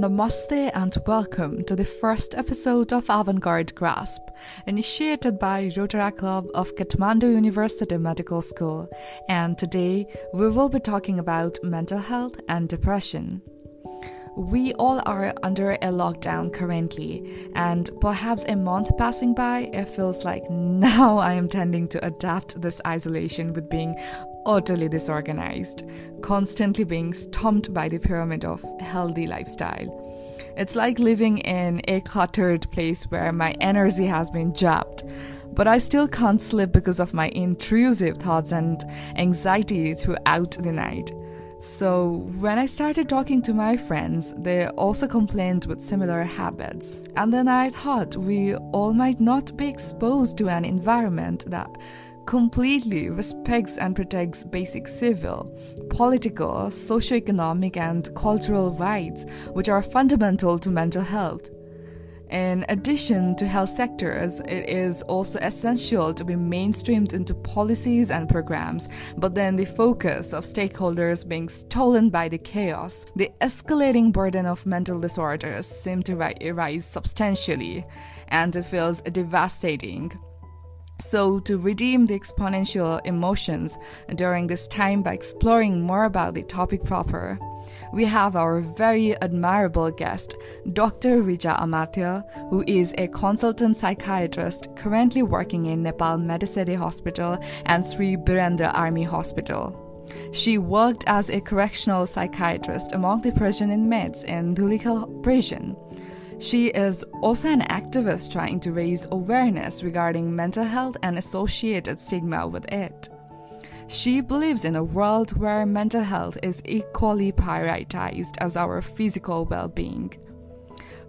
Namaste and welcome to the first episode of Avant Garde Grasp, initiated by Rotaract Club of Kathmandu University Medical School. And today we will be talking about mental health and depression. We all are under a lockdown currently, and perhaps a month passing by, it feels like now I am tending to adapt this isolation with being utterly disorganized, constantly being stumped by the pyramid of healthy lifestyle. It's like living in a cluttered place where my energy has been jabbed, but I still can't sleep because of my intrusive thoughts and anxiety throughout the night. So, when I started talking to my friends, they also complained with similar habits. And then I thought we all might not be exposed to an environment that completely respects and protects basic civil, political, socioeconomic, and cultural rights, which are fundamental to mental health. In addition to health sectors, it is also essential to be mainstreamed into policies and programs, but then the focus of stakeholders being stolen by the chaos, the escalating burden of mental disorders seem to rise substantially, and it feels devastating. So, to redeem the exponential emotions during this time by exploring more about the topic proper, we have our very admirable guest, Dr. Rija Amartya, who is a consultant psychiatrist currently working in Nepal Medicity Hospital and Sri Birendra Army Hospital. She worked as a correctional psychiatrist among the prison inmates in Dhulikhel prison. She is also an activist trying to raise awareness regarding mental health and associated stigma with it. She believes in a world where mental health is equally prioritized as our physical well being.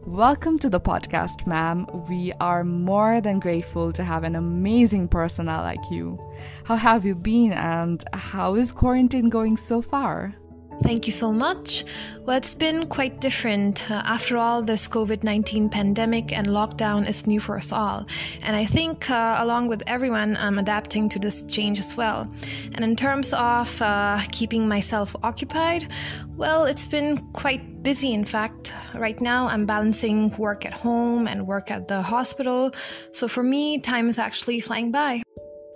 Welcome to the podcast, ma'am. We are more than grateful to have an amazing personnel like you. How have you been and how is quarantine going so far? Thank you so much. Well, it's been quite different. Uh, after all, this COVID 19 pandemic and lockdown is new for us all. And I think, uh, along with everyone, I'm adapting to this change as well. And in terms of uh, keeping myself occupied, well, it's been quite busy, in fact. Right now, I'm balancing work at home and work at the hospital. So for me, time is actually flying by.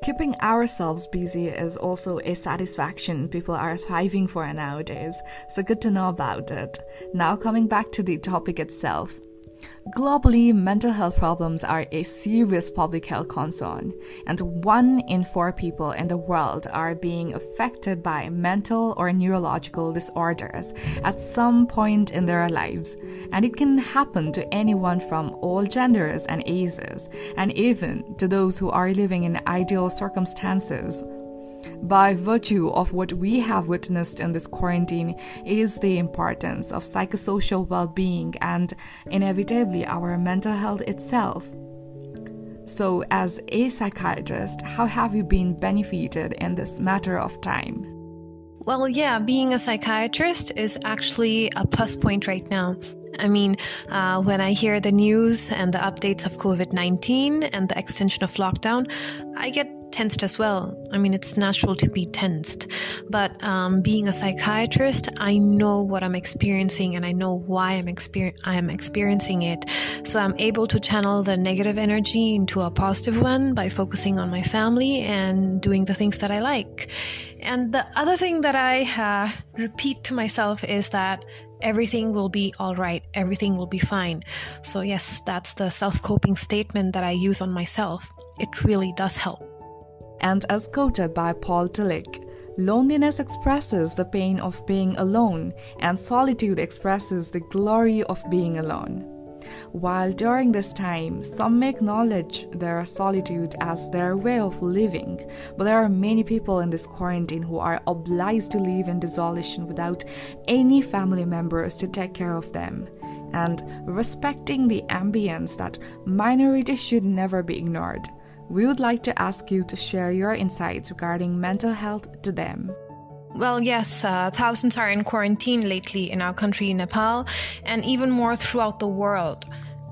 Keeping ourselves busy is also a satisfaction people are thriving for nowadays, so good to know about it. Now, coming back to the topic itself. Globally, mental health problems are a serious public health concern, and one in four people in the world are being affected by mental or neurological disorders at some point in their lives. And it can happen to anyone from all genders and ages, and even to those who are living in ideal circumstances by virtue of what we have witnessed in this quarantine is the importance of psychosocial well being and inevitably our mental health itself. So, as a psychiatrist, how have you been benefited in this matter of time? Well, yeah, being a psychiatrist is actually a plus point right now. I mean, uh, when I hear the news and the updates of COVID 19 and the extension of lockdown, I get tensed as well. I mean, it's natural to be tensed. But um, being a psychiatrist, I know what I'm experiencing and I know why I'm, exper- I'm experiencing it. So I'm able to channel the negative energy into a positive one by focusing on my family and doing the things that I like. And the other thing that I uh, repeat to myself is that everything will be all right, everything will be fine. So, yes, that's the self coping statement that I use on myself. It really does help and as quoted by Paul Tillich, Loneliness expresses the pain of being alone, and solitude expresses the glory of being alone. While during this time, some may acknowledge their solitude as their way of living, but there are many people in this quarantine who are obliged to live in desolation without any family members to take care of them. And respecting the ambience that minorities should never be ignored we would like to ask you to share your insights regarding mental health to them. Well, yes, uh, thousands are in quarantine lately in our country, Nepal, and even more throughout the world.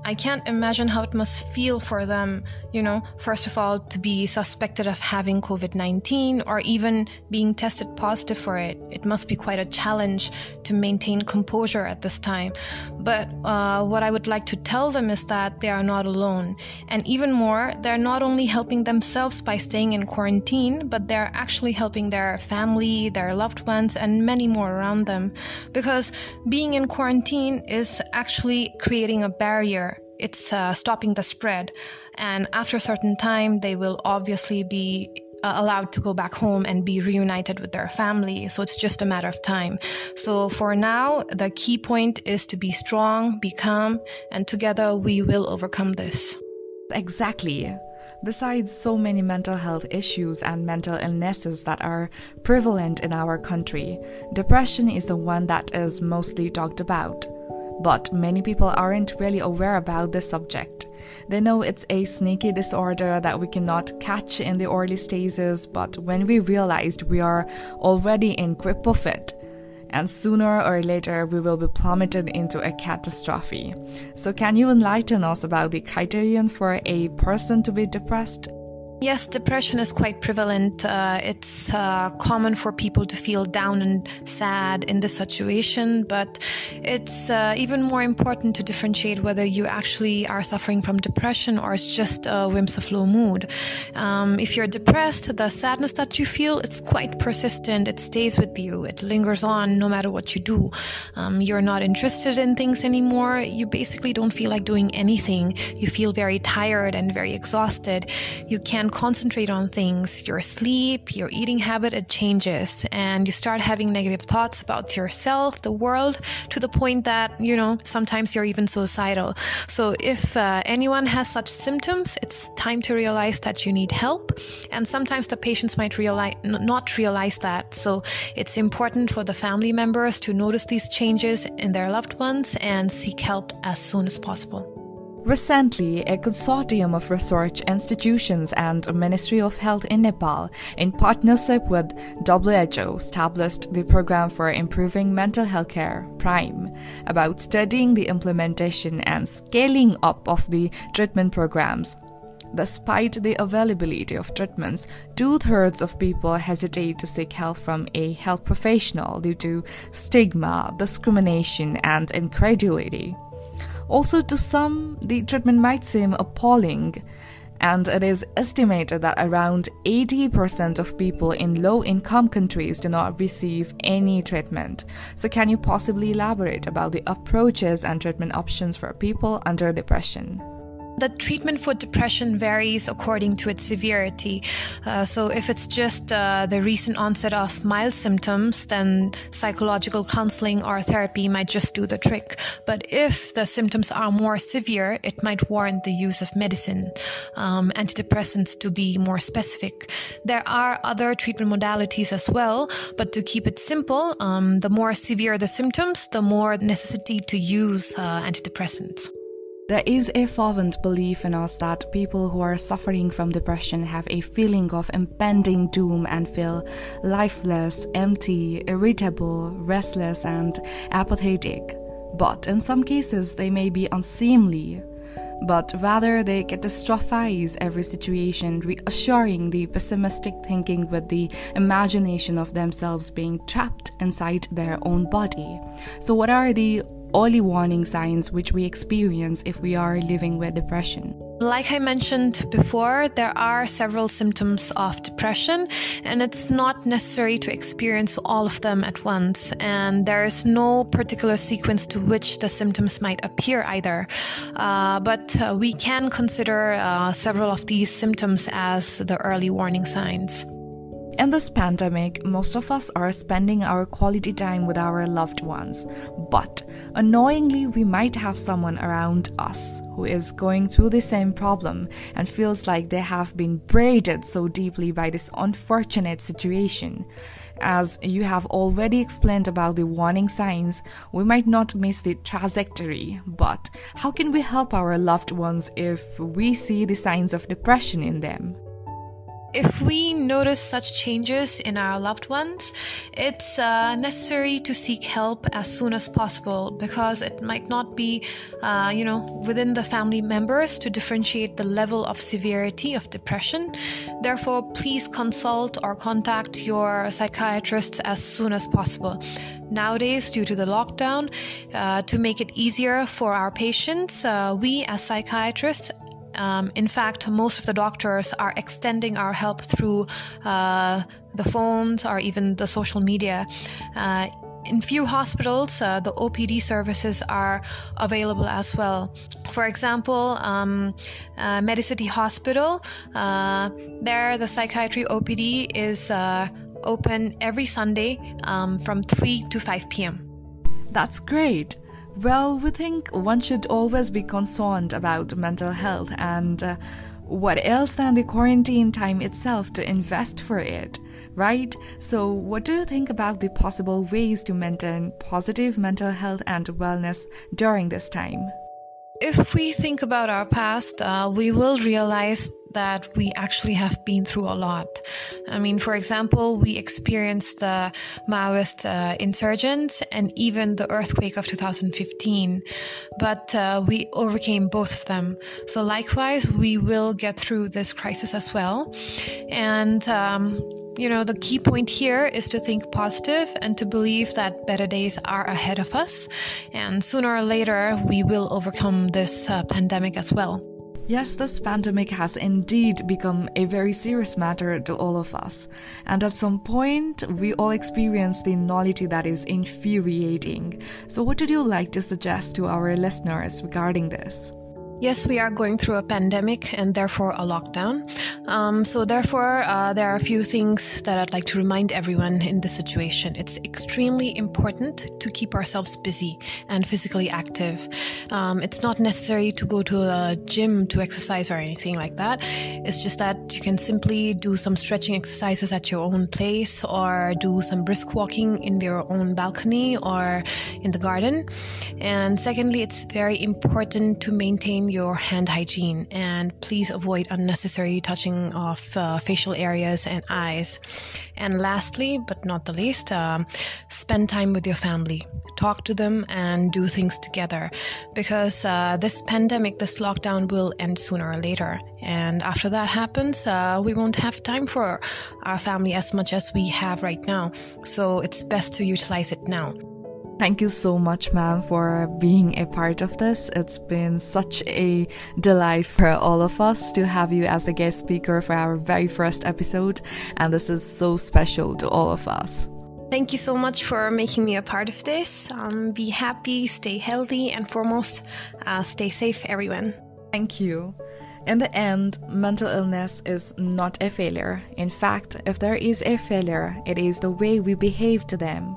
I can't imagine how it must feel for them, you know, first of all, to be suspected of having COVID 19 or even being tested positive for it. It must be quite a challenge to maintain composure at this time. But uh, what I would like to tell them is that they are not alone. And even more, they're not only helping themselves by staying in quarantine, but they're actually helping their family, their loved ones, and many more around them. Because being in quarantine is actually creating a barrier it's uh, stopping the spread. And after a certain time, they will obviously be uh, allowed to go back home and be reunited with their family. So it's just a matter of time. So for now, the key point is to be strong, be calm, and together we will overcome this. Exactly. Besides so many mental health issues and mental illnesses that are prevalent in our country, depression is the one that is mostly talked about. But many people aren't really aware about this subject. They know it's a sneaky disorder that we cannot catch in the early stages, but when we realized we are already in grip of it, and sooner or later we will be plummeted into a catastrophe. So, can you enlighten us about the criterion for a person to be depressed? Yes, depression is quite prevalent. Uh, it's uh, common for people to feel down and sad in this situation, but it's uh, even more important to differentiate whether you actually are suffering from depression or it's just a whimsical mood. Um, if you're depressed, the sadness that you feel it's quite persistent. It stays with you. It lingers on no matter what you do. Um, you're not interested in things anymore. You basically don't feel like doing anything. You feel very tired and very exhausted. You can't concentrate on things, your sleep, your eating habit, it changes. And you start having negative thoughts about yourself, the world, to the point that, you know, sometimes you're even suicidal. So if uh, anyone has such symptoms, it's time to realize that you need help. And sometimes the patients might realize, not realize that. So it's important for the family members to notice these changes in their loved ones and seek help as soon as possible. Recently, a consortium of research institutions and Ministry of Health in Nepal, in partnership with WHO, established the Program for Improving Mental Health Care, PRIME, about studying the implementation and scaling up of the treatment programs. Despite the availability of treatments, two thirds of people hesitate to seek help from a health professional due to stigma, discrimination, and incredulity. Also, to some, the treatment might seem appalling, and it is estimated that around 80% of people in low income countries do not receive any treatment. So, can you possibly elaborate about the approaches and treatment options for people under depression? The treatment for depression varies according to its severity. Uh, so, if it's just uh, the recent onset of mild symptoms, then psychological counseling or therapy might just do the trick. But if the symptoms are more severe, it might warrant the use of medicine, um, antidepressants to be more specific. There are other treatment modalities as well, but to keep it simple, um, the more severe the symptoms, the more necessity to use uh, antidepressants. There is a fervent belief in us that people who are suffering from depression have a feeling of impending doom and feel lifeless, empty, irritable, restless, and apathetic. But in some cases, they may be unseemly. But rather, they catastrophize every situation, reassuring the pessimistic thinking with the imagination of themselves being trapped inside their own body. So, what are the early warning signs which we experience if we are living with depression. Like I mentioned before, there are several symptoms of depression, and it's not necessary to experience all of them at once. And there is no particular sequence to which the symptoms might appear either. Uh, but uh, we can consider uh, several of these symptoms as the early warning signs. In this pandemic, most of us are spending our quality time with our loved ones, but annoyingly, we might have someone around us who is going through the same problem and feels like they have been braided so deeply by this unfortunate situation. As you have already explained about the warning signs, we might not miss the trajectory, but how can we help our loved ones if we see the signs of depression in them? If we notice such changes in our loved ones, it's uh, necessary to seek help as soon as possible because it might not be, uh, you know, within the family members to differentiate the level of severity of depression. Therefore, please consult or contact your psychiatrists as soon as possible. Nowadays, due to the lockdown, uh, to make it easier for our patients, uh, we as psychiatrists um, in fact, most of the doctors are extending our help through uh, the phones or even the social media. Uh, in few hospitals, uh, the OPD services are available as well. For example, um, uh, Medicity Hospital, uh, there the psychiatry OPD is uh, open every Sunday um, from 3 to 5 p.m. That's great. Well, we think one should always be concerned about mental health and uh, what else than the quarantine time itself to invest for it, right? So, what do you think about the possible ways to maintain positive mental health and wellness during this time? If we think about our past, uh, we will realize that we actually have been through a lot. I mean, for example, we experienced the Maoist uh, insurgents and even the earthquake of 2015, but uh, we overcame both of them. So, likewise, we will get through this crisis as well. And um, you know, the key point here is to think positive and to believe that better days are ahead of us. And sooner or later, we will overcome this uh, pandemic as well. Yes, this pandemic has indeed become a very serious matter to all of us. And at some point, we all experience the nullity that is infuriating. So, what would you like to suggest to our listeners regarding this? Yes, we are going through a pandemic and therefore a lockdown. Um, so, therefore, uh, there are a few things that I'd like to remind everyone in this situation. It's extremely important to keep ourselves busy and physically active. Um, it's not necessary to go to a gym to exercise or anything like that. It's just that you can simply do some stretching exercises at your own place or do some brisk walking in your own balcony or in the garden. And secondly, it's very important to maintain your hand hygiene and please avoid unnecessary touching of uh, facial areas and eyes. And lastly, but not the least, um, spend time with your family. Talk to them and do things together because uh, this pandemic, this lockdown will end sooner or later. And after that happens, uh, we won't have time for our family as much as we have right now. So it's best to utilize it now. Thank you so much, ma'am, for being a part of this. It's been such a delight for all of us to have you as the guest speaker for our very first episode, and this is so special to all of us. Thank you so much for making me a part of this. Um, be happy, stay healthy, and foremost, uh, stay safe, everyone. Thank you. In the end, mental illness is not a failure. In fact, if there is a failure, it is the way we behave to them.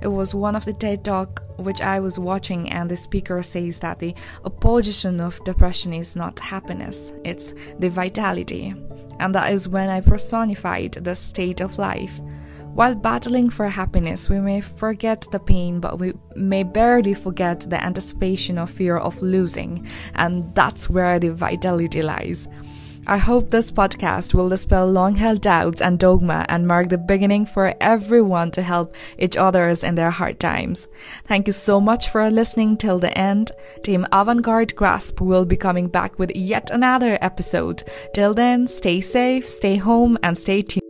It was one of the TED Talk which I was watching, and the speaker says that the opposition of depression is not happiness, it's the vitality. And that is when I personified the state of life. While battling for happiness, we may forget the pain, but we may barely forget the anticipation of fear of losing, and that's where the vitality lies. I hope this podcast will dispel long held doubts and dogma and mark the beginning for everyone to help each others in their hard times. Thank you so much for listening till the end. Team Avantgarde Grasp will be coming back with yet another episode. Till then, stay safe, stay home, and stay tuned.